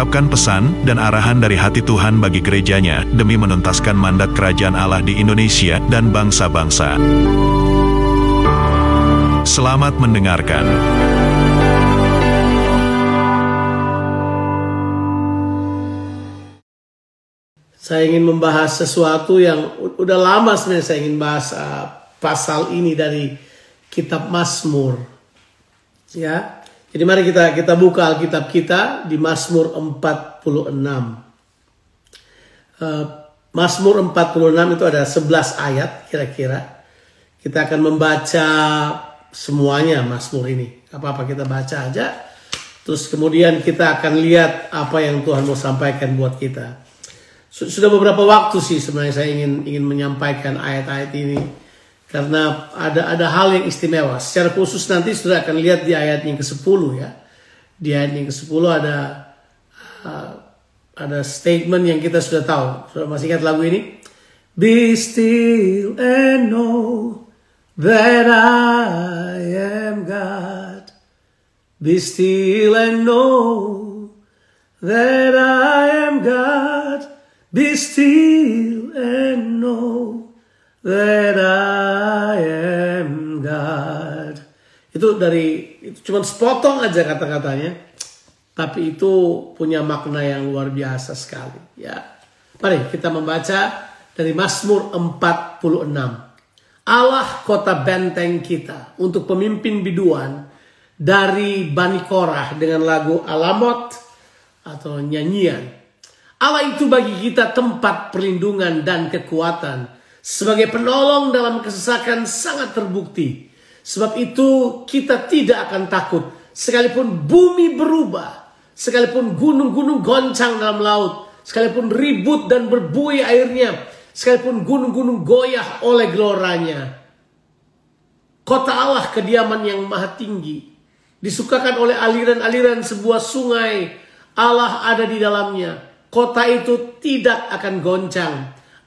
mengungkapkan pesan dan arahan dari hati Tuhan bagi gerejanya demi menuntaskan mandat kerajaan Allah di Indonesia dan bangsa-bangsa. Selamat mendengarkan. Saya ingin membahas sesuatu yang udah lama sebenarnya saya ingin bahas uh, pasal ini dari kitab Mazmur. Ya. Jadi mari kita kita buka Alkitab kita di Mazmur 46. Uh, Mazmur 46 itu ada 11 ayat kira-kira. Kita akan membaca semuanya Mazmur ini. Apa-apa kita baca aja. Terus kemudian kita akan lihat apa yang Tuhan mau sampaikan buat kita. Sudah beberapa waktu sih sebenarnya saya ingin ingin menyampaikan ayat-ayat ini karena ada ada hal yang istimewa. Secara khusus nanti sudah akan lihat di ayat yang ke-10 ya. Di ayat yang ke-10 ada uh, ada statement yang kita sudah tahu. Sudah masih ingat lagu ini? Be still and know that I am God. Be still and know that I am God. Be still and know that I Itu dari itu cuma sepotong aja kata-katanya, tapi itu punya makna yang luar biasa sekali. Ya, mari kita membaca dari Mazmur 46. Allah kota benteng kita untuk pemimpin biduan dari Bani Korah dengan lagu Alamot atau nyanyian. Allah itu bagi kita tempat perlindungan dan kekuatan. Sebagai penolong dalam kesesakan sangat terbukti. Sebab itu kita tidak akan takut. Sekalipun bumi berubah. Sekalipun gunung-gunung goncang dalam laut. Sekalipun ribut dan berbuih airnya. Sekalipun gunung-gunung goyah oleh geloranya. Kota Allah kediaman yang maha tinggi. Disukakan oleh aliran-aliran sebuah sungai. Allah ada di dalamnya. Kota itu tidak akan goncang.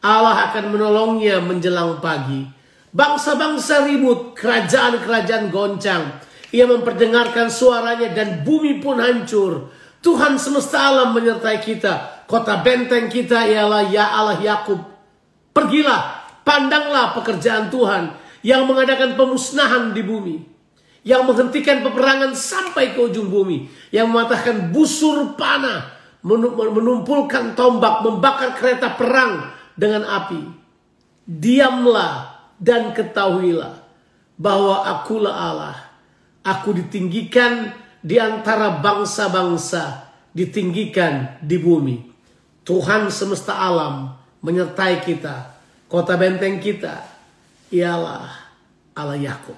Allah akan menolongnya menjelang pagi. Bangsa-bangsa ribut, kerajaan-kerajaan goncang. Ia memperdengarkan suaranya dan bumi pun hancur. Tuhan semesta alam menyertai kita. Kota benteng kita ialah ya Allah Yakub. Pergilah, pandanglah pekerjaan Tuhan yang mengadakan pemusnahan di bumi. Yang menghentikan peperangan sampai ke ujung bumi. Yang mematahkan busur panah menumpulkan tombak, membakar kereta perang dengan api. Diamlah dan ketahuilah bahwa akulah Allah. Aku ditinggikan di antara bangsa-bangsa, ditinggikan di bumi. Tuhan semesta alam menyertai kita. Kota benteng kita ialah Allah Yakub.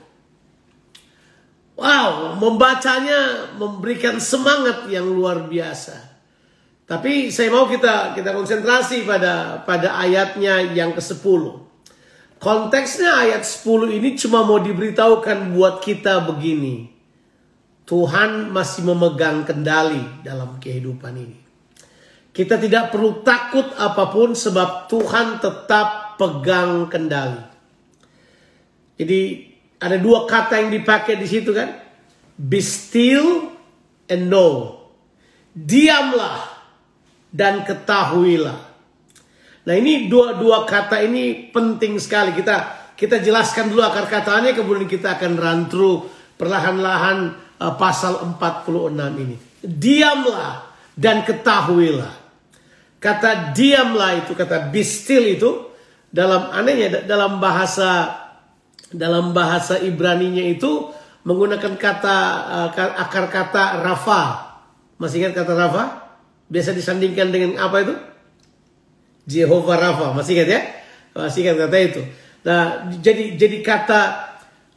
Wow, membacanya memberikan semangat yang luar biasa. Tapi saya mau kita kita konsentrasi pada pada ayatnya yang ke-10. Konteksnya ayat 10 ini cuma mau diberitahukan buat kita begini. Tuhan masih memegang kendali dalam kehidupan ini. Kita tidak perlu takut apa pun sebab Tuhan tetap pegang kendali. Jadi ada dua kata yang dipakai di situ kan. Be still and know. Diamlah dan ketahuilah. Nah ini dua-dua kata ini penting sekali. Kita kita jelaskan dulu akar katanya kemudian kita akan run through perlahan-lahan uh, pasal 46 ini. Diamlah dan ketahuilah. Kata diamlah itu kata be still itu dalam anehnya dalam bahasa dalam bahasa Ibraninya itu menggunakan kata uh, akar kata rafa. Masih ingat kata rafa? Biasa disandingkan dengan apa itu? Jehovah Rafa. Masih ingat ya? Masih ingat kata itu. Nah, jadi jadi kata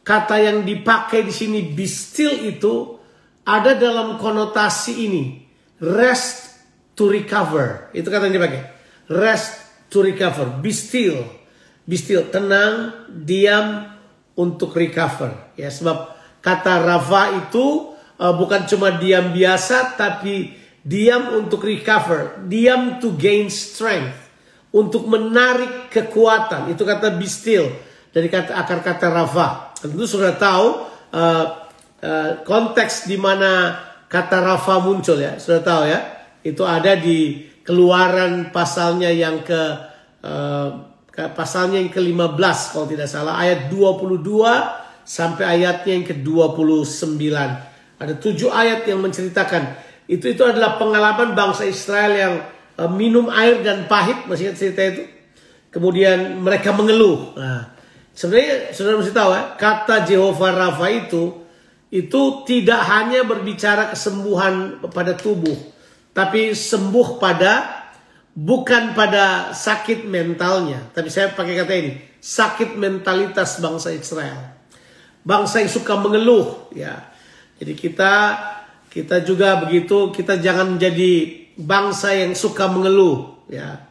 kata yang dipakai di sini be still itu ada dalam konotasi ini. Rest to recover. Itu kata yang dipakai. Rest to recover. Be still. be still, tenang, diam untuk recover. Ya, sebab kata Rafa itu uh, bukan cuma diam biasa, tapi diam untuk recover, diam to gain strength, untuk menarik kekuatan. Itu kata be still dari kata akar kata Rafa. Tentu sudah tahu uh, uh, konteks di mana kata Rafa muncul ya, sudah tahu ya. Itu ada di keluaran pasalnya yang ke uh, pasalnya yang ke-15 kalau tidak salah ayat 22 sampai ayatnya yang ke-29. Ada tujuh ayat yang menceritakan itu itu adalah pengalaman bangsa Israel yang uh, minum air dan pahit masih ingat cerita itu. Kemudian mereka mengeluh. Nah, sebenarnya saudara mesti tahu ya, kata Jehovah Rafa itu itu tidak hanya berbicara kesembuhan pada tubuh, tapi sembuh pada bukan pada sakit mentalnya, tapi saya pakai kata ini, sakit mentalitas bangsa Israel. Bangsa yang suka mengeluh, ya. Jadi kita kita juga begitu, kita jangan menjadi bangsa yang suka mengeluh, ya.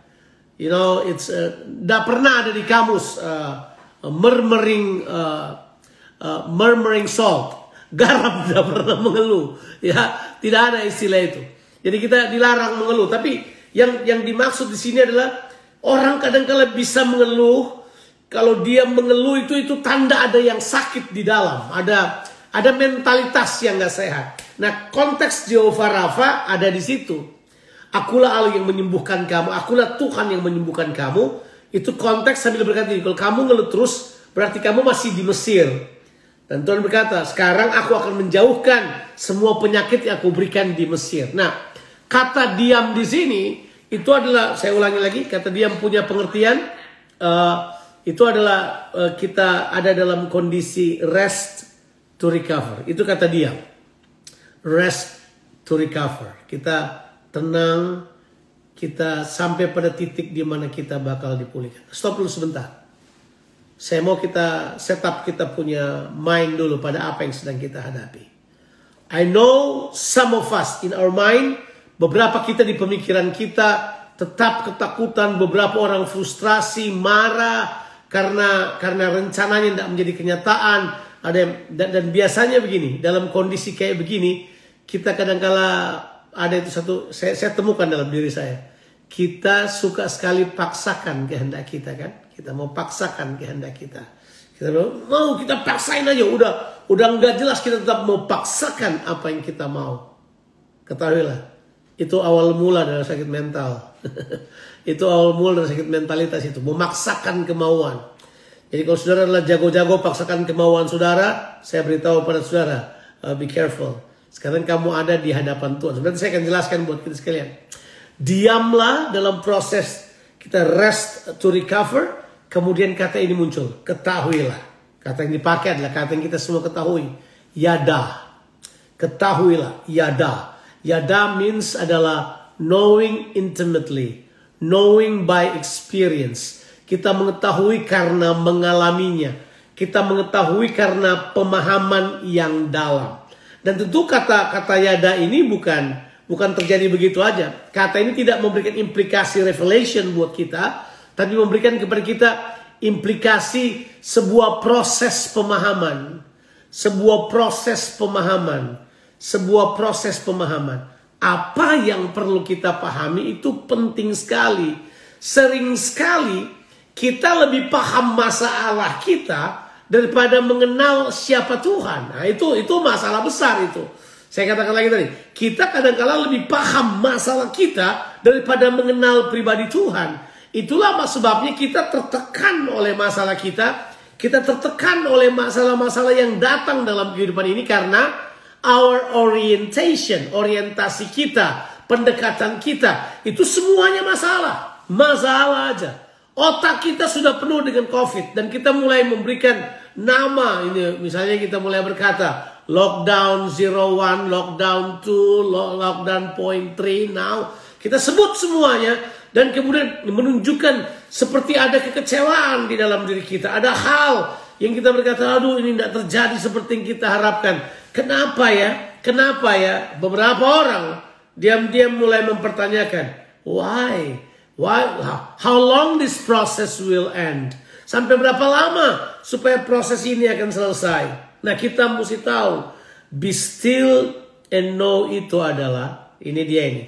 You know, it's uh, pernah ada di kamus uh, murmuring uh, uh, murmuring salt, garam tidak pernah mengeluh, ya. Tidak ada istilah itu. Jadi kita dilarang mengeluh, tapi yang yang dimaksud di sini adalah orang kadang-kala bisa mengeluh kalau dia mengeluh itu itu tanda ada yang sakit di dalam, ada ada mentalitas yang gak sehat. Nah, konteks Jehovah Rafa ada di situ. Akulah Allah yang menyembuhkan kamu, akulah Tuhan yang menyembuhkan kamu. Itu konteks sambil berkata kalau kamu ngeluh terus berarti kamu masih di Mesir. Dan Tuhan berkata, sekarang aku akan menjauhkan semua penyakit yang aku berikan di Mesir. Nah, kata diam di sini itu adalah saya ulangi lagi kata dia punya pengertian uh, itu adalah uh, kita ada dalam kondisi rest to recover itu kata dia rest to recover kita tenang kita sampai pada titik di mana kita bakal dipulihkan. Stop dulu sebentar. Saya mau kita setup kita punya mind dulu pada apa yang sedang kita hadapi. I know some of us in our mind Beberapa kita di pemikiran kita tetap ketakutan, beberapa orang frustrasi, marah karena karena rencananya tidak menjadi kenyataan. Ada yang, dan, dan biasanya begini, dalam kondisi kayak begini, kita kadangkala ada itu satu saya, saya temukan dalam diri saya. Kita suka sekali paksakan kehendak kita kan? Kita mau paksakan kehendak kita. Kita mau kita paksain aja udah udah nggak jelas kita tetap mau paksakan apa yang kita mau. Ketahuilah itu awal mula dari sakit mental. itu awal mula dari sakit mentalitas itu. Memaksakan kemauan. Jadi kalau saudara adalah jago-jago paksakan kemauan saudara, saya beritahu pada saudara, uh, be careful. Sekarang kamu ada di hadapan Tuhan. Sebenarnya saya akan jelaskan buat kita sekalian. Diamlah dalam proses kita rest to recover. Kemudian kata ini muncul. Ketahuilah. Kata yang dipakai adalah kata yang kita semua ketahui. Yada. Ketahuilah. Yada. Yada means adalah knowing intimately, knowing by experience. Kita mengetahui karena mengalaminya. Kita mengetahui karena pemahaman yang dalam. Dan tentu kata-kata yada ini bukan bukan terjadi begitu aja. Kata ini tidak memberikan implikasi revelation buat kita, tapi memberikan kepada kita implikasi sebuah proses pemahaman. Sebuah proses pemahaman sebuah proses pemahaman. Apa yang perlu kita pahami itu penting sekali. Sering sekali kita lebih paham masalah kita daripada mengenal siapa Tuhan. Nah, itu itu masalah besar itu. Saya katakan lagi tadi, kita kadang-kala lebih paham masalah kita daripada mengenal pribadi Tuhan. Itulah sebabnya kita tertekan oleh masalah kita, kita tertekan oleh masalah-masalah yang datang dalam kehidupan ini karena our orientation, orientasi kita, pendekatan kita, itu semuanya masalah. Masalah aja. Otak kita sudah penuh dengan COVID dan kita mulai memberikan nama ini misalnya kita mulai berkata lockdown 01, lockdown 2, lockdown point 3 now. Kita sebut semuanya dan kemudian menunjukkan seperti ada kekecewaan di dalam diri kita. Ada hal yang kita berkata, aduh ini tidak terjadi seperti yang kita harapkan. Kenapa ya? Kenapa ya? Beberapa orang diam-diam mulai mempertanyakan, why? Why? How long this process will end? Sampai berapa lama supaya proses ini akan selesai? Nah kita mesti tahu, be still and know itu adalah, ini dia ini.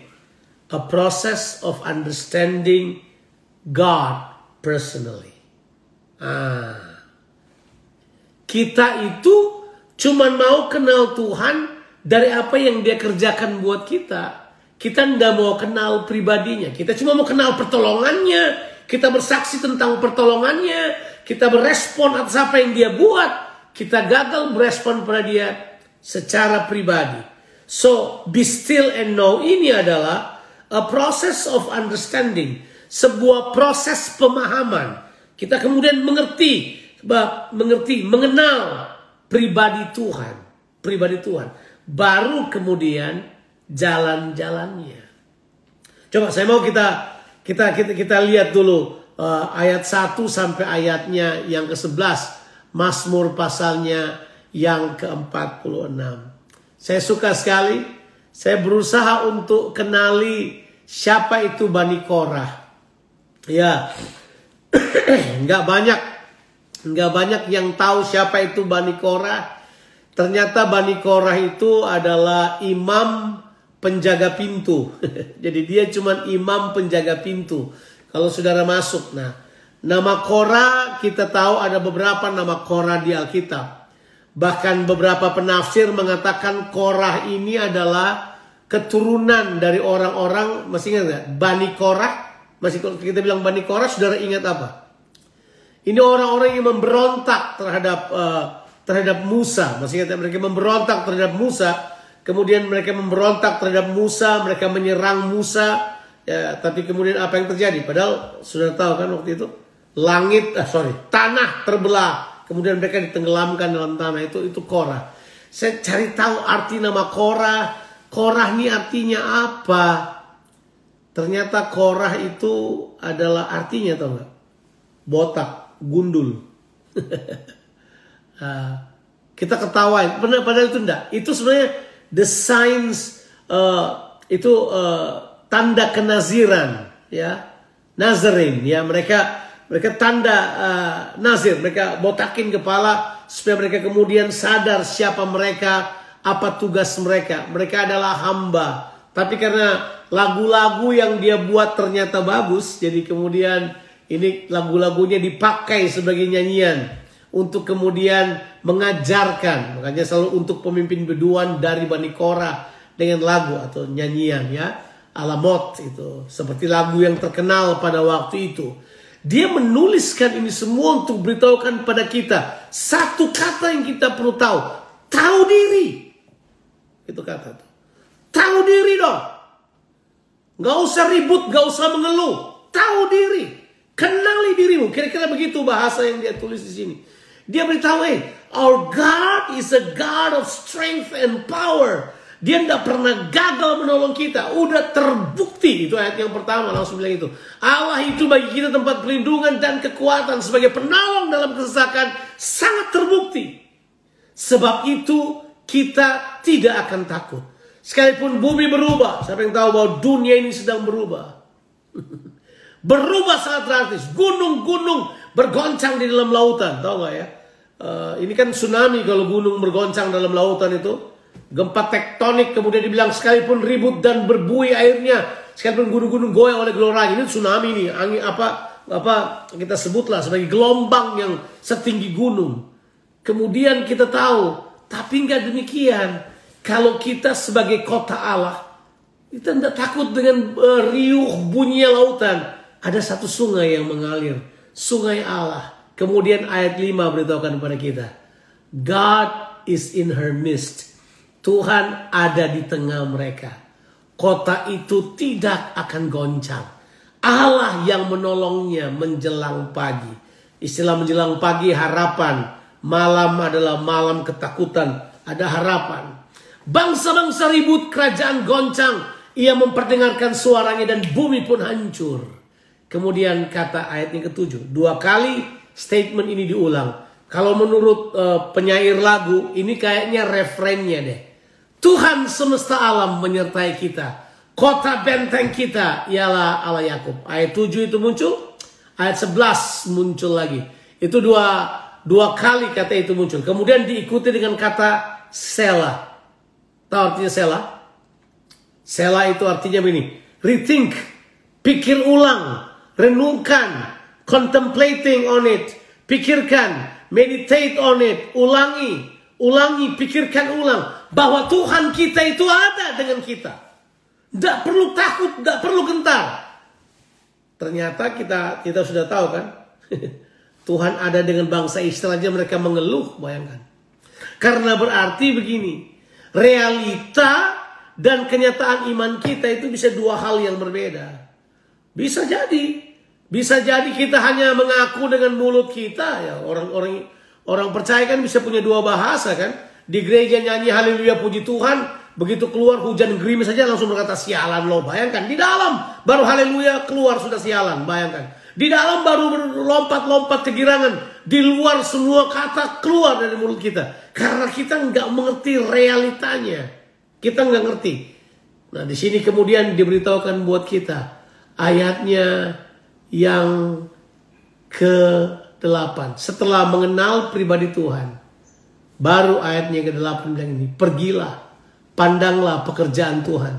A process of understanding God personally. Ah. Kita itu cuma mau kenal Tuhan dari apa yang dia kerjakan buat kita. Kita tidak mau kenal pribadinya. Kita cuma mau kenal pertolongannya. Kita bersaksi tentang pertolongannya. Kita berespon atas apa yang dia buat. Kita gagal berespon pada dia secara pribadi. So, be still and know ini adalah a process of understanding. Sebuah proses pemahaman. Kita kemudian mengerti, mengerti, mengenal pribadi Tuhan. Pribadi Tuhan. Baru kemudian jalan-jalannya. Coba saya mau kita kita kita, kita lihat dulu uh, ayat 1 sampai ayatnya yang ke-11. Mazmur pasalnya yang ke-46. Saya suka sekali. Saya berusaha untuk kenali siapa itu Bani Korah. Ya, nggak banyak nggak banyak yang tahu siapa itu Bani Korah. Ternyata Bani Korah itu adalah imam penjaga pintu. Jadi dia cuma imam penjaga pintu. Kalau saudara masuk, nah nama Korah kita tahu ada beberapa nama Korah di Alkitab. Bahkan beberapa penafsir mengatakan Korah ini adalah keturunan dari orang-orang, masih ingat nggak? Bani Korah, masih kita bilang Bani Korah, saudara ingat apa? Ini orang-orang yang memberontak terhadap uh, terhadap Musa, masih ingat mereka memberontak terhadap Musa Kemudian mereka memberontak terhadap Musa, mereka menyerang Musa. Ya, tapi kemudian apa yang terjadi? Padahal sudah tahu kan waktu itu langit, ah, sorry, tanah terbelah. Kemudian mereka ditenggelamkan dalam tanah itu itu Korah. Saya cari tahu arti nama Korah. Korah ini artinya apa? Ternyata Korah itu adalah artinya tahu nggak? Botak, gundul. uh, kita ketawain, padahal itu enggak. Itu sebenarnya the signs uh, itu uh, tanda kenaziran ya. Nazarin ya. Mereka mereka tanda uh, nazir. Mereka botakin kepala supaya mereka kemudian sadar siapa mereka apa tugas mereka. Mereka adalah hamba. Tapi karena lagu-lagu yang dia buat ternyata bagus jadi kemudian ini lagu-lagunya dipakai sebagai nyanyian untuk kemudian mengajarkan. Makanya selalu untuk pemimpin beduan dari Bani Korah dengan lagu atau nyanyian ya. Alamot itu seperti lagu yang terkenal pada waktu itu. Dia menuliskan ini semua untuk beritahukan pada kita. Satu kata yang kita perlu tahu. Tahu diri. Itu kata itu tahu diri dong. Nggak usah ribut nggak usah mengeluh. Tahu diri. Kenali dirimu. Kira-kira begitu bahasa yang dia tulis di sini dia beritahu, hey, our God is a God of strength and power. Dia tidak pernah gagal menolong kita. Udah terbukti. Itu ayat yang pertama langsung bilang itu. Allah itu bagi kita tempat perlindungan dan kekuatan sebagai penolong dalam kesesakan sangat terbukti. Sebab itu kita tidak akan takut. Sekalipun bumi berubah. Siapa yang tahu bahwa dunia ini sedang berubah. berubah sangat drastis. Gunung-gunung bergoncang di dalam lautan. Tahu gak ya? Uh, ini kan tsunami kalau gunung bergoncang dalam lautan itu. Gempa tektonik kemudian dibilang sekalipun ribut dan berbuih airnya sekalipun gunung-gunung goyang oleh gelora ini tsunami ini angin apa apa kita sebutlah sebagai gelombang yang setinggi gunung. Kemudian kita tahu tapi nggak demikian. Kalau kita sebagai kota Allah kita tidak takut dengan uh, riuh bunyinya lautan. Ada satu sungai yang mengalir sungai Allah Kemudian ayat 5 beritahukan kepada kita. God is in her midst. Tuhan ada di tengah mereka. Kota itu tidak akan goncang. Allah yang menolongnya menjelang pagi. Istilah menjelang pagi harapan. Malam adalah malam ketakutan. Ada harapan. Bangsa-bangsa ribut, kerajaan goncang. Ia memperdengarkan suaranya dan bumi pun hancur. Kemudian kata ayat yang ketujuh. Dua kali statement ini diulang. Kalau menurut uh, penyair lagu, ini kayaknya referennya deh. Tuhan semesta alam menyertai kita. Kota benteng kita ialah Allah Yakub. Ayat 7 itu muncul, ayat 11 muncul lagi. Itu dua dua kali kata itu muncul. Kemudian diikuti dengan kata sela. Tahu artinya sela? Sela itu artinya begini. Rethink. Pikir ulang. Renungkan. Contemplating on it. Pikirkan. Meditate on it. Ulangi. Ulangi. Pikirkan ulang. Bahwa Tuhan kita itu ada dengan kita. Tidak perlu takut. Tidak perlu gentar. Ternyata kita kita sudah tahu kan. Tuhan ada dengan bangsa Israel aja mereka mengeluh. Bayangkan. Karena berarti begini. Realita dan kenyataan iman kita itu bisa dua hal yang berbeda. Bisa jadi. Bisa jadi kita hanya mengaku dengan mulut kita ya. Orang-orang orang percaya kan bisa punya dua bahasa kan? Di gereja nyanyi haleluya puji Tuhan begitu keluar hujan gerimis saja langsung berkata sialan lo. Bayangkan di dalam baru haleluya keluar sudah sialan bayangkan. Di dalam baru lompat-lompat kegirangan di luar semua kata keluar dari mulut kita. Karena kita nggak mengerti realitanya. Kita nggak ngerti. Nah di sini kemudian diberitahukan buat kita ayatnya yang ke-8. Setelah mengenal pribadi Tuhan. Baru ayatnya yang ke-8 bilang ini. Pergilah, pandanglah pekerjaan Tuhan.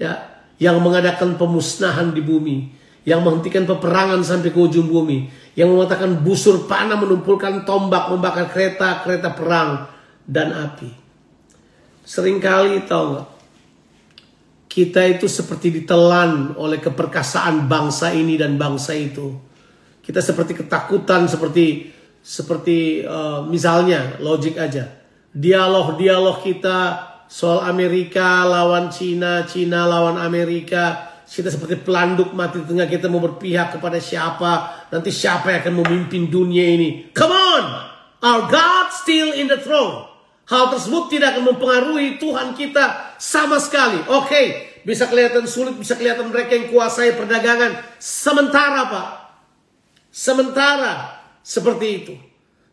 Ya, yang mengadakan pemusnahan di bumi. Yang menghentikan peperangan sampai ke ujung bumi. Yang mengatakan busur panah menumpulkan tombak, membakar kereta, kereta perang, dan api. Seringkali tahu nggak? Kita itu seperti ditelan oleh keperkasaan bangsa ini dan bangsa itu. Kita seperti ketakutan, seperti seperti uh, misalnya logik aja. Dialog-dialog kita soal Amerika lawan Cina, Cina lawan Amerika. Kita seperti pelanduk mati tengah kita mau berpihak kepada siapa. Nanti siapa yang akan memimpin dunia ini. Come on! Our God still in the throne. Hal tersebut tidak akan mempengaruhi Tuhan kita sama sekali. Oke, okay, bisa kelihatan sulit, bisa kelihatan mereka yang kuasai perdagangan. Sementara Pak, sementara seperti itu.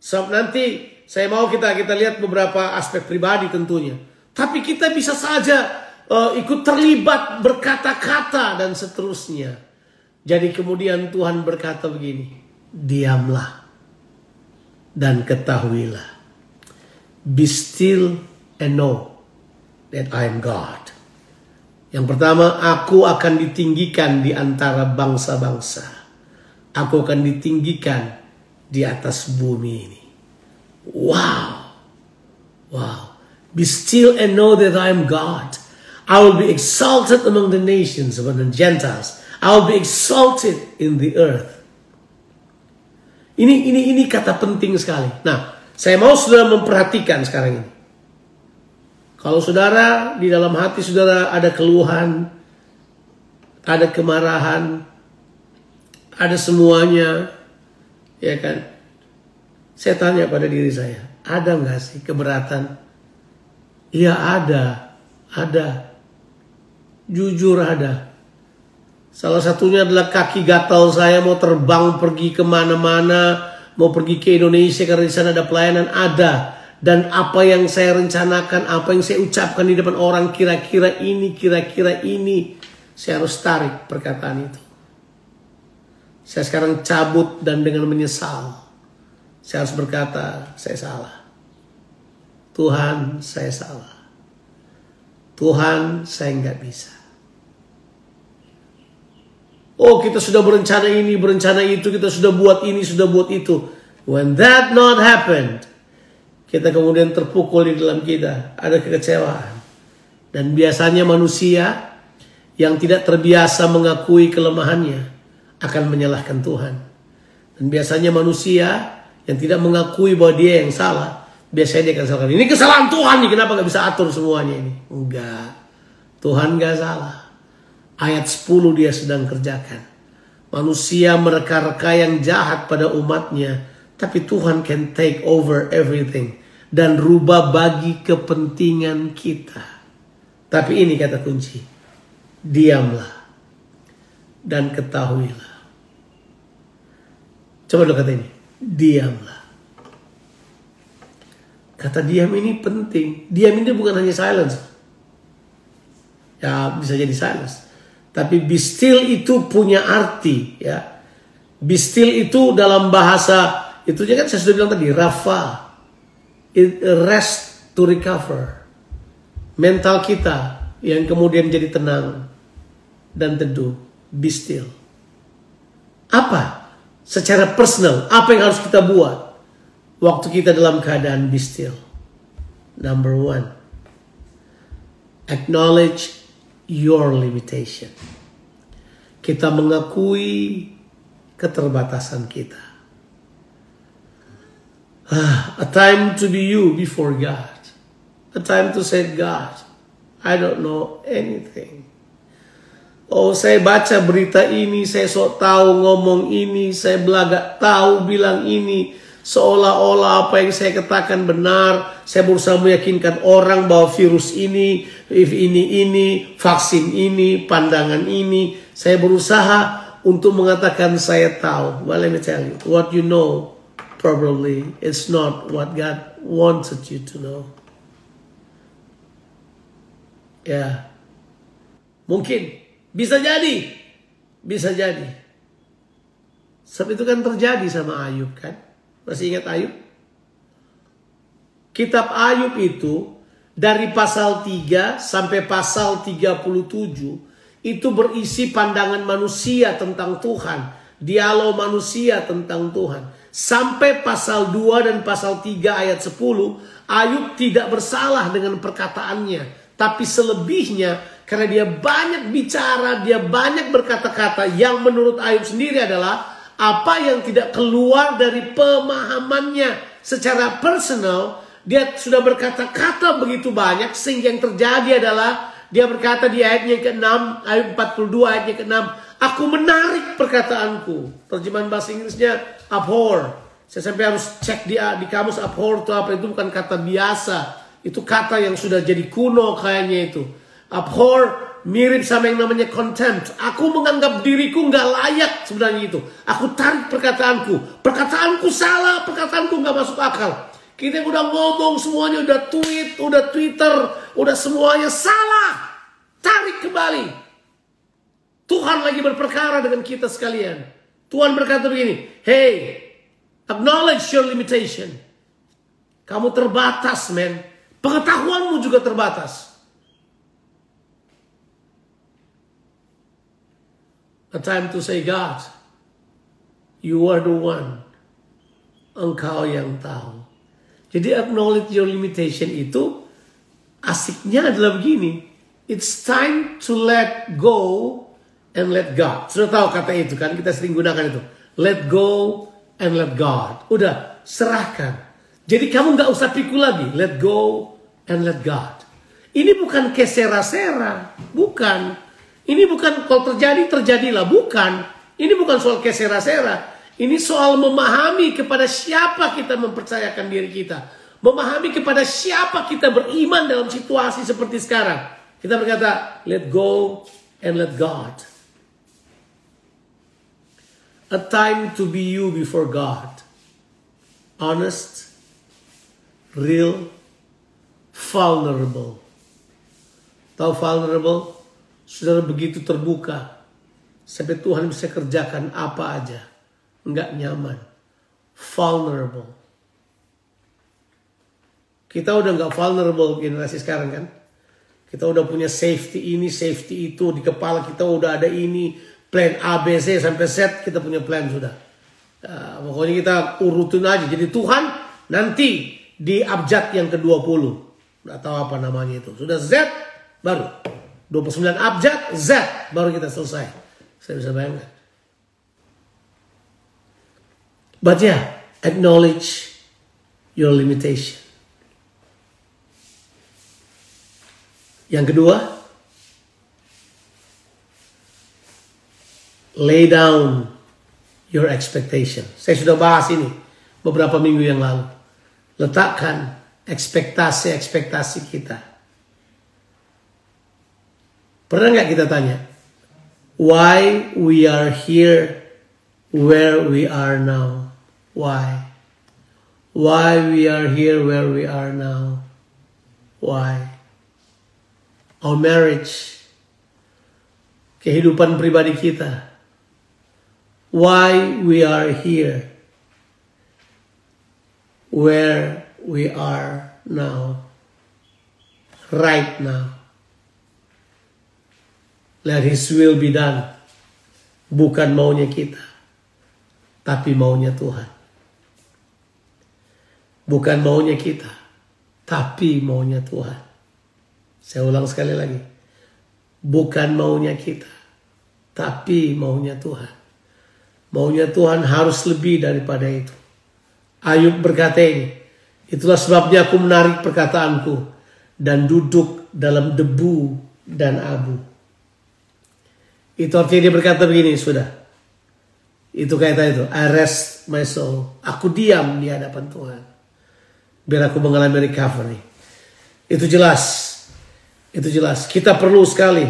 So, nanti saya mau kita kita lihat beberapa aspek pribadi tentunya. Tapi kita bisa saja uh, ikut terlibat berkata-kata dan seterusnya. Jadi kemudian Tuhan berkata begini, diamlah dan ketahuilah Be still and know that I am God. Yang pertama, aku akan ditinggikan di antara bangsa-bangsa. Aku akan ditinggikan di atas bumi ini. Wow. Wow. Be still and know that I am God. I will be exalted among the nations, among the Gentiles. I will be exalted in the earth. Ini ini ini kata penting sekali. Nah, saya mau saudara memperhatikan sekarang ini. Kalau saudara di dalam hati saudara ada keluhan, ada kemarahan, ada semuanya, ya kan? Saya tanya pada diri saya, ada nggak sih keberatan? Iya ada, ada. Jujur ada. Salah satunya adalah kaki gatal saya mau terbang pergi ke mana-mana, mau pergi ke Indonesia karena di sana ada pelayanan ada dan apa yang saya rencanakan, apa yang saya ucapkan di depan orang kira-kira ini, kira-kira ini saya harus tarik perkataan itu. Saya sekarang cabut dan dengan menyesal. Saya harus berkata, saya salah. Tuhan, saya salah. Tuhan, saya nggak bisa. Oh kita sudah berencana ini, berencana itu, kita sudah buat ini, sudah buat itu. When that not happened, kita kemudian terpukul di dalam kita, ada kekecewaan. Dan biasanya manusia yang tidak terbiasa mengakui kelemahannya akan menyalahkan Tuhan. Dan biasanya manusia yang tidak mengakui bahwa dia yang salah, biasanya dia akan salahkan. Ini kesalahan Tuhan nih, kenapa gak bisa atur semuanya ini? Enggak. Tuhan gak salah ayat 10 dia sedang kerjakan. Manusia mereka-reka yang jahat pada umatnya, tapi Tuhan can take over everything dan rubah bagi kepentingan kita. Tapi ini kata kunci, diamlah dan ketahuilah. Coba lo kata ini, diamlah. Kata diam ini penting. Diam ini bukan hanya silence. Ya bisa jadi silence tapi be still itu punya arti ya. Be still itu dalam bahasa Itu kan saya sudah bilang tadi, Rafa. It- Rest to recover. Mental kita yang kemudian jadi tenang dan teduh. Be still. Apa? Secara personal, apa yang harus kita buat? Waktu kita dalam keadaan be still. Number one, acknowledge your limitation. Kita mengakui keterbatasan kita. A time to be you before God. A time to say, God, I don't know anything. Oh, saya baca berita ini, saya sok tahu ngomong ini, saya belagak tahu bilang ini. Seolah-olah apa yang saya katakan benar, saya berusaha meyakinkan orang bahwa virus ini, if ini ini, vaksin ini, pandangan ini. Saya berusaha untuk mengatakan saya tahu. Well, let me tell you, what you know probably it's not what God wanted you to know. Ya, mungkin bisa jadi, bisa jadi. Sebab itu kan terjadi sama Ayub kan? Masih ingat Ayub? Kitab Ayub itu dari pasal 3 sampai pasal 37 itu berisi pandangan manusia tentang Tuhan, dialog manusia tentang Tuhan. Sampai pasal 2 dan pasal 3 ayat 10, Ayub tidak bersalah dengan perkataannya, tapi selebihnya karena dia banyak bicara, dia banyak berkata-kata yang menurut Ayub sendiri adalah apa yang tidak keluar dari pemahamannya secara personal, dia sudah berkata-kata begitu banyak sehingga yang terjadi adalah dia berkata di ayatnya ke-6, ayat 42 ayatnya ke-6, aku menarik perkataanku. Terjemahan bahasa Inggrisnya abhor. Saya sampai harus cek di di kamus abhor itu apa itu bukan kata biasa. Itu kata yang sudah jadi kuno kayaknya itu. Abhor mirip sama yang namanya contempt. Aku menganggap diriku nggak layak sebenarnya itu. Aku tarik perkataanku. Perkataanku salah, perkataanku nggak masuk akal. Kita udah ngomong semuanya, udah tweet, udah Twitter, udah semuanya salah. Tarik kembali. Tuhan lagi berperkara dengan kita sekalian. Tuhan berkata begini, hey, acknowledge your limitation. Kamu terbatas, men. Pengetahuanmu juga terbatas. A time to say, God, you are the one. Engkau yang tahu. Jadi acknowledge your limitation itu asiknya adalah begini. It's time to let go and let God. Sudah tahu kata itu kan? Kita sering gunakan itu. Let go and let God. Udah, serahkan. Jadi kamu nggak usah pikul lagi. Let go and let God. Ini bukan kesera-sera. Bukan. Ini bukan kalau terjadi, terjadilah. Bukan. Ini bukan soal kesera-sera. Ini soal memahami kepada siapa kita mempercayakan diri kita. Memahami kepada siapa kita beriman dalam situasi seperti sekarang. Kita berkata, let go and let God. A time to be you before God. Honest, real, vulnerable. Tahu vulnerable? Saudara begitu terbuka. Sampai Tuhan bisa kerjakan apa aja nggak nyaman, vulnerable. Kita udah nggak vulnerable generasi sekarang kan? Kita udah punya safety ini, safety itu di kepala kita udah ada ini plan A, B, C sampai Z kita punya plan sudah. Nah, pokoknya kita urutin aja. Jadi Tuhan nanti di abjad yang ke-20 nggak tahu apa namanya itu. Sudah Z baru 29 abjad Z baru kita selesai. Saya bisa bayangkan. But yeah, acknowledge your limitation. Yang kedua, lay down your expectation. Saya sudah bahas ini beberapa minggu yang lalu. Letakkan ekspektasi-ekspektasi kita. Pernah nggak kita tanya, why we are here where we are now? Why? Why we are here where we are now? Why? Our marriage, kehidupan pribadi kita. Why we are here? where we are now. Right now. Let His will be done. Bukan maunya kita, tapi maunya Tuhan. Bukan maunya kita, tapi maunya Tuhan. Saya ulang sekali lagi. Bukan maunya kita, tapi maunya Tuhan. Maunya Tuhan harus lebih daripada itu. Ayub berkata ini, itulah sebabnya aku menarik perkataanku dan duduk dalam debu dan abu. Itu artinya dia berkata begini, sudah. Itu kata itu, I rest my soul. Aku diam di hadapan Tuhan. Biar aku mengalami recovery. Itu jelas. Itu jelas. Kita perlu sekali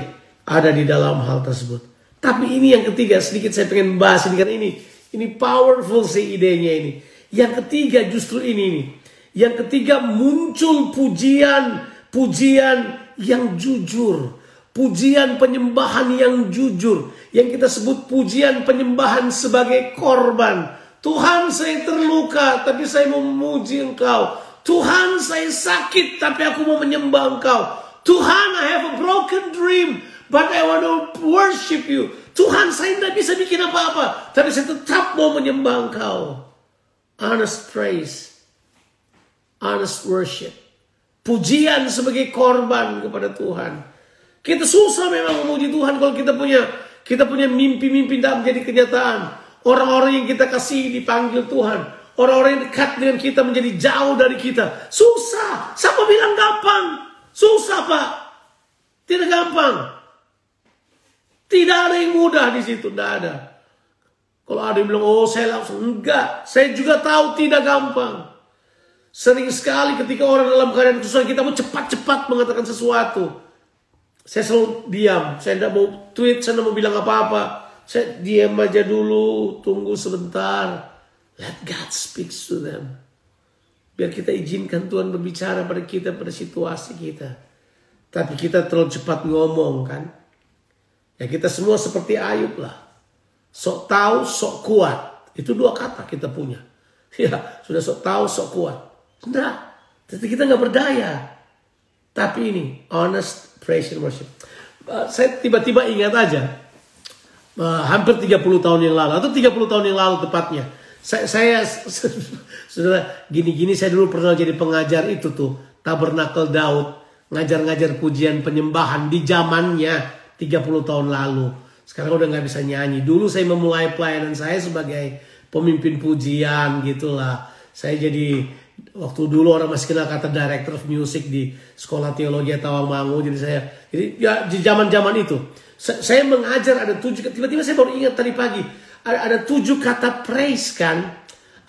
ada di dalam hal tersebut. Tapi ini yang ketiga, sedikit saya pengen bahas ini kan ini. Ini powerful sih idenya ini. Yang ketiga justru ini nih. Yang ketiga muncul pujian, pujian yang jujur. Pujian penyembahan yang jujur. Yang kita sebut pujian penyembahan sebagai korban. Tuhan saya terluka tapi saya memuji engkau. Tuhan saya sakit tapi aku mau menyembah engkau. Tuhan I have a broken dream but I want to worship you. Tuhan saya tidak bisa bikin apa-apa tapi saya tetap mau menyembah engkau. Honest praise. Honest worship. Pujian sebagai korban kepada Tuhan. Kita susah memang memuji Tuhan kalau kita punya kita punya mimpi-mimpi tidak menjadi kenyataan. Orang-orang yang kita kasih dipanggil Tuhan. Orang-orang yang dekat dengan kita menjadi jauh dari kita. Susah. Siapa bilang gampang? Susah pak. Tidak gampang. Tidak ada yang mudah di situ. Tidak ada. Kalau ada yang bilang, oh saya langsung. Enggak. Saya juga tahu tidak gampang. Sering sekali ketika orang dalam keadaan kesusahan kita mau cepat-cepat mengatakan sesuatu. Saya selalu diam. Saya tidak mau tweet, saya tidak mau bilang apa-apa. Saya diam aja dulu, tunggu sebentar. Let God speak to them. Biar kita izinkan Tuhan berbicara pada kita, pada situasi kita. Tapi kita terlalu cepat ngomong kan. Ya kita semua seperti Ayub lah. Sok tahu, sok kuat. Itu dua kata kita punya. Ya, sudah sok tahu, sok kuat. Tidak. Tapi kita nggak berdaya. Tapi ini, honest praise and worship. Saya tiba-tiba ingat aja, hampir 30 tahun yang lalu, atau 30 tahun yang lalu tepatnya, saya, saya sudah gini-gini saya dulu pernah jadi pengajar itu tuh, Tabernakel Daud, ngajar-ngajar pujian penyembahan di zamannya 30 tahun lalu. Sekarang udah nggak bisa nyanyi. Dulu saya memulai pelayanan saya sebagai pemimpin pujian gitulah. Saya jadi waktu dulu orang masih kenal kata director of music di sekolah teologi Tawangmangu jadi saya jadi ya di zaman zaman itu saya mengajar ada tujuh tiba-tiba saya baru ingat tadi pagi. Ada, ada tujuh kata praise kan?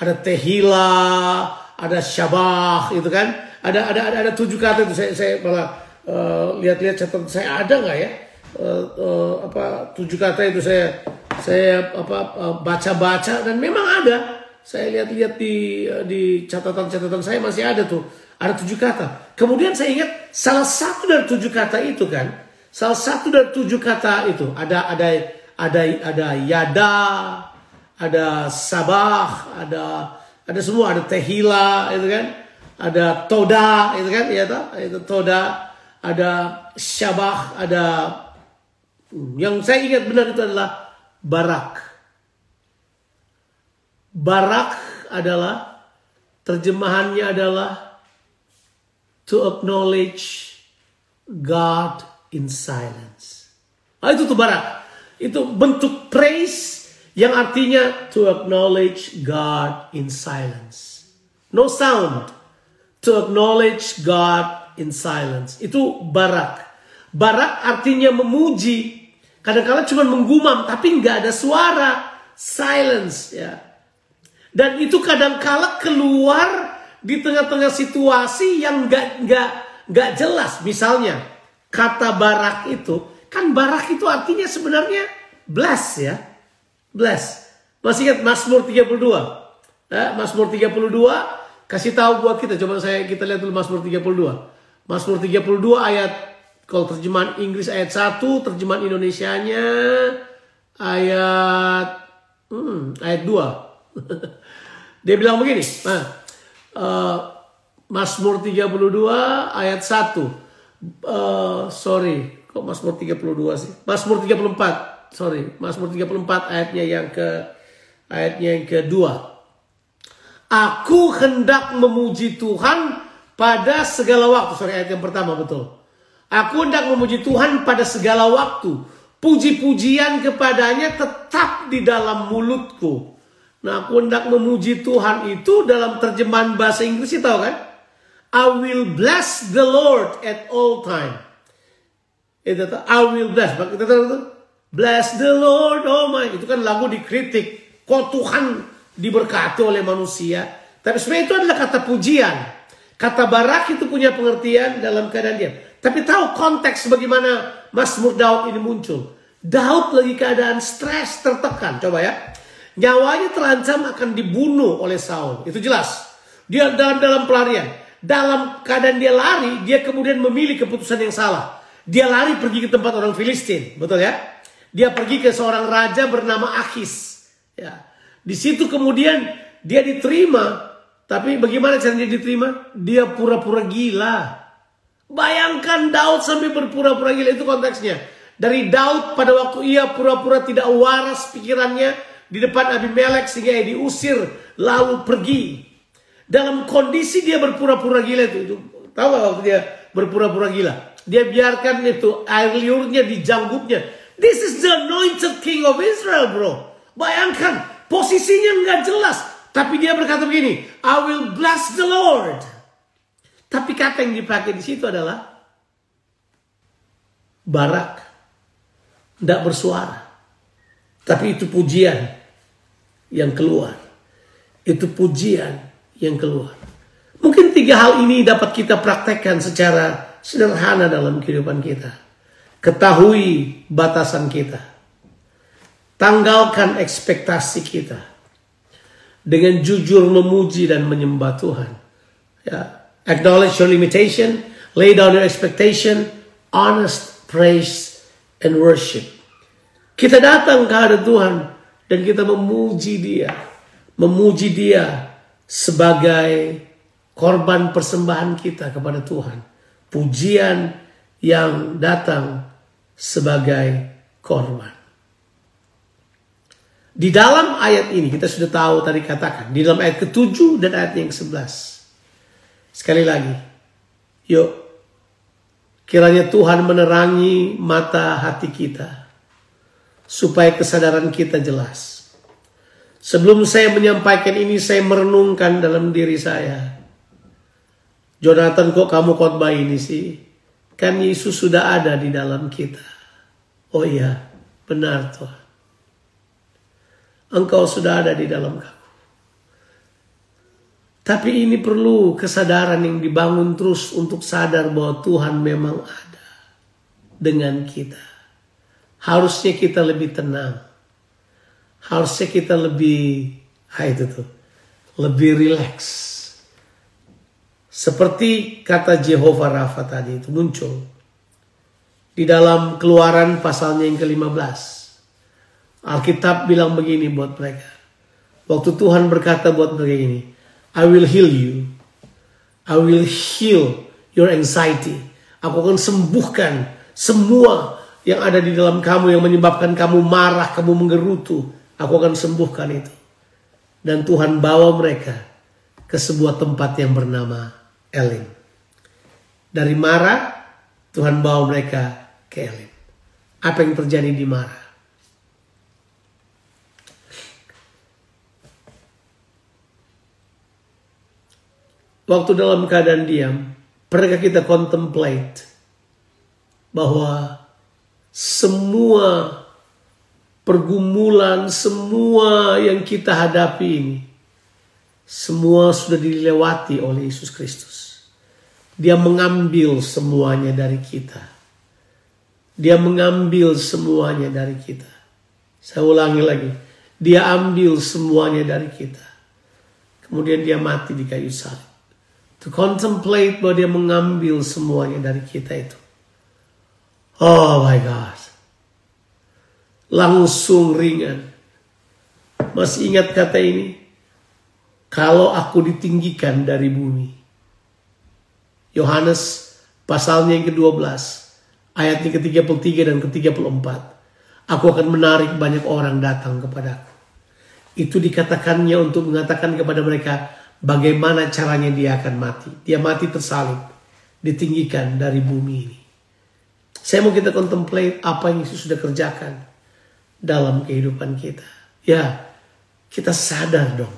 Ada tehila ada syabah itu kan? Ada ada ada, ada tujuh kata itu. Saya saya malah uh, lihat-lihat catatan saya. Ada nggak ya uh, uh, apa tujuh kata itu saya saya apa baca-baca dan memang ada saya lihat-lihat di di catatan-catatan saya masih ada tuh. Ada tujuh kata. Kemudian saya ingat salah satu dari tujuh kata itu kan. Salah satu dari tujuh kata itu ada ada ada ada yada, ada sabah, ada ada semua ada tehila itu kan. Ada toda itu kan ya itu toda, ada syabah, ada yang saya ingat benar itu adalah barak. Barak adalah terjemahannya adalah to acknowledge God in silence. Ah, itu tuh barak. Itu bentuk praise yang artinya to acknowledge God in silence. No sound. To acknowledge God in silence. Itu barak. Barak artinya memuji. Kadang-kadang cuma menggumam tapi nggak ada suara. Silence ya. Dan itu kadang-kala keluar di tengah-tengah situasi yang gak, gak, gak jelas. Misalnya, kata barak itu, kan barak itu artinya sebenarnya bless ya. Bless. Masih ingat Mazmur 32? Eh, Mazmur 32, kasih tahu buat kita. Coba saya kita lihat dulu Mazmur 32. Mazmur 32 ayat, kalau terjemahan Inggris ayat 1, terjemahan Indonesianya ayat, hmm, ayat 2. Dia bilang begini, nah, uh, Mazmur 32 ayat 1. Uh, sorry, kok Mazmur 32 sih? Mazmur 34. Sorry, Mazmur 34 ayatnya yang ke ayatnya yang kedua. Aku hendak memuji Tuhan pada segala waktu. Sorry ayat yang pertama betul. Aku hendak memuji Tuhan pada segala waktu. Puji-pujian kepadanya tetap di dalam mulutku. Nah aku hendak memuji Tuhan itu dalam terjemahan bahasa Inggris tahu kan? I will bless the Lord at all time. Itu tuh, I will bless. Tahu? Bless the Lord, oh my. Itu kan lagu dikritik. Kok Tuhan diberkati oleh manusia? Tapi sebenarnya itu adalah kata pujian. Kata barak itu punya pengertian dalam keadaan diam. Tapi tahu konteks bagaimana Mazmur Daud ini muncul. Daud lagi keadaan stres, tertekan. Coba ya. Nyawanya terancam akan dibunuh oleh Saul. Itu jelas. Dia dalam dalam pelarian. Dalam keadaan dia lari, dia kemudian memilih keputusan yang salah. Dia lari pergi ke tempat orang Filistin. Betul ya? Dia pergi ke seorang raja bernama Akis. Ya. Di situ kemudian dia diterima tapi bagaimana caranya diterima? Dia pura-pura gila. Bayangkan Daud sampai berpura-pura gila itu konteksnya. Dari Daud pada waktu ia pura-pura tidak waras pikirannya di depan Abimelek sehingga ia diusir lalu pergi. Dalam kondisi dia berpura-pura gila itu, itu tahu gak waktu dia berpura-pura gila? Dia biarkan itu air liurnya di janggutnya. This is the anointed king of Israel, bro. Bayangkan posisinya nggak jelas. Tapi dia berkata begini, I will bless the Lord. Tapi kata yang dipakai di situ adalah barak. Tidak bersuara. Tapi itu pujian yang keluar. Itu pujian yang keluar. Mungkin tiga hal ini dapat kita praktekkan secara sederhana dalam kehidupan kita. Ketahui batasan kita. Tanggalkan ekspektasi kita dengan jujur memuji dan menyembah Tuhan. Ya. Acknowledge your limitation, lay down your expectation, honest praise and worship. Kita datang ke hadapan Tuhan dan kita memuji Dia, memuji Dia sebagai korban persembahan kita kepada Tuhan. Pujian yang datang sebagai korban. Di dalam ayat ini kita sudah tahu tadi katakan. Di dalam ayat ke-7 dan ayat yang ke-11. Sekali lagi. Yuk. Kiranya Tuhan menerangi mata hati kita. Supaya kesadaran kita jelas. Sebelum saya menyampaikan ini saya merenungkan dalam diri saya. Jonathan kok kamu khotbah ini sih? Kan Yesus sudah ada di dalam kita. Oh iya, benar Tuhan. Engkau sudah ada di dalam kamu. Tapi ini perlu kesadaran yang dibangun terus untuk sadar bahwa Tuhan memang ada dengan kita. Harusnya kita lebih tenang. Harusnya kita lebih, ah itu tuh, lebih rileks. Seperti kata Jehovah Rafa tadi itu muncul. Di dalam keluaran pasalnya yang ke-15. Alkitab bilang begini buat mereka. Waktu Tuhan berkata buat mereka ini, I will heal you. I will heal your anxiety. Aku akan sembuhkan semua yang ada di dalam kamu yang menyebabkan kamu marah, kamu menggerutu. Aku akan sembuhkan itu. Dan Tuhan bawa mereka ke sebuah tempat yang bernama Elim. Dari marah, Tuhan bawa mereka ke Elim. Apa yang terjadi di marah? Waktu dalam keadaan diam, pernahkah kita contemplate bahwa semua pergumulan, semua yang kita hadapi ini, semua sudah dilewati oleh Yesus Kristus. Dia mengambil semuanya dari kita. Dia mengambil semuanya dari kita. Saya ulangi lagi. Dia ambil semuanya dari kita. Kemudian dia mati di kayu salib to contemplate bahwa dia mengambil semuanya dari kita itu. Oh my God. Langsung ringan. Masih ingat kata ini? kalau aku ditinggikan dari bumi. Yohanes pasalnya yang ke-12, ayatnya ke-33 dan ke-34. Aku akan menarik banyak orang datang kepadaku. Itu dikatakannya untuk mengatakan kepada mereka bagaimana caranya dia akan mati. Dia mati tersalib, ditinggikan dari bumi ini. Saya mau kita contemplate apa yang Yesus sudah kerjakan dalam kehidupan kita. Ya, kita sadar dong.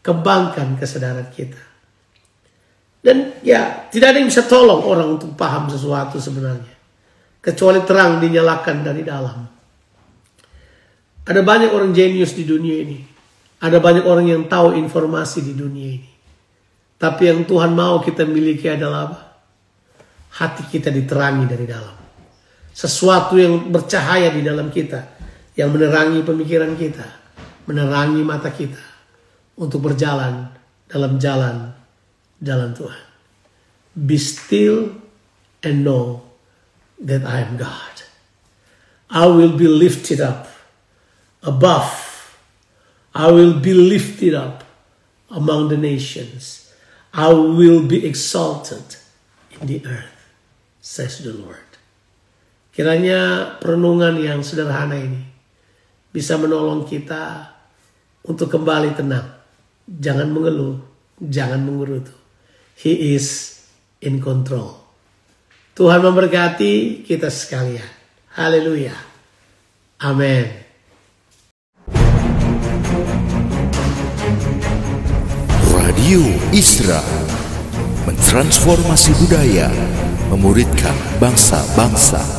Kembangkan kesadaran kita. Dan ya, tidak ada yang bisa tolong orang untuk paham sesuatu sebenarnya. Kecuali terang dinyalakan dari dalam. Ada banyak orang jenius di dunia ini. Ada banyak orang yang tahu informasi di dunia ini. Tapi yang Tuhan mau kita miliki adalah apa? Hati kita diterangi dari dalam. Sesuatu yang bercahaya di dalam kita. Yang menerangi pemikiran kita. Menerangi mata kita. Untuk berjalan dalam jalan jalan Tuhan. Be still and know that I am God. I will be lifted up above. I will be lifted up among the nations. I will be exalted in the earth, says the Lord. Kiranya perenungan yang sederhana ini bisa menolong kita untuk kembali tenang. Jangan mengeluh, jangan mengerutu. He is in control. Tuhan memberkati kita sekalian. Haleluya. Amin. Radio Isra mentransformasi budaya, memuridkan bangsa-bangsa.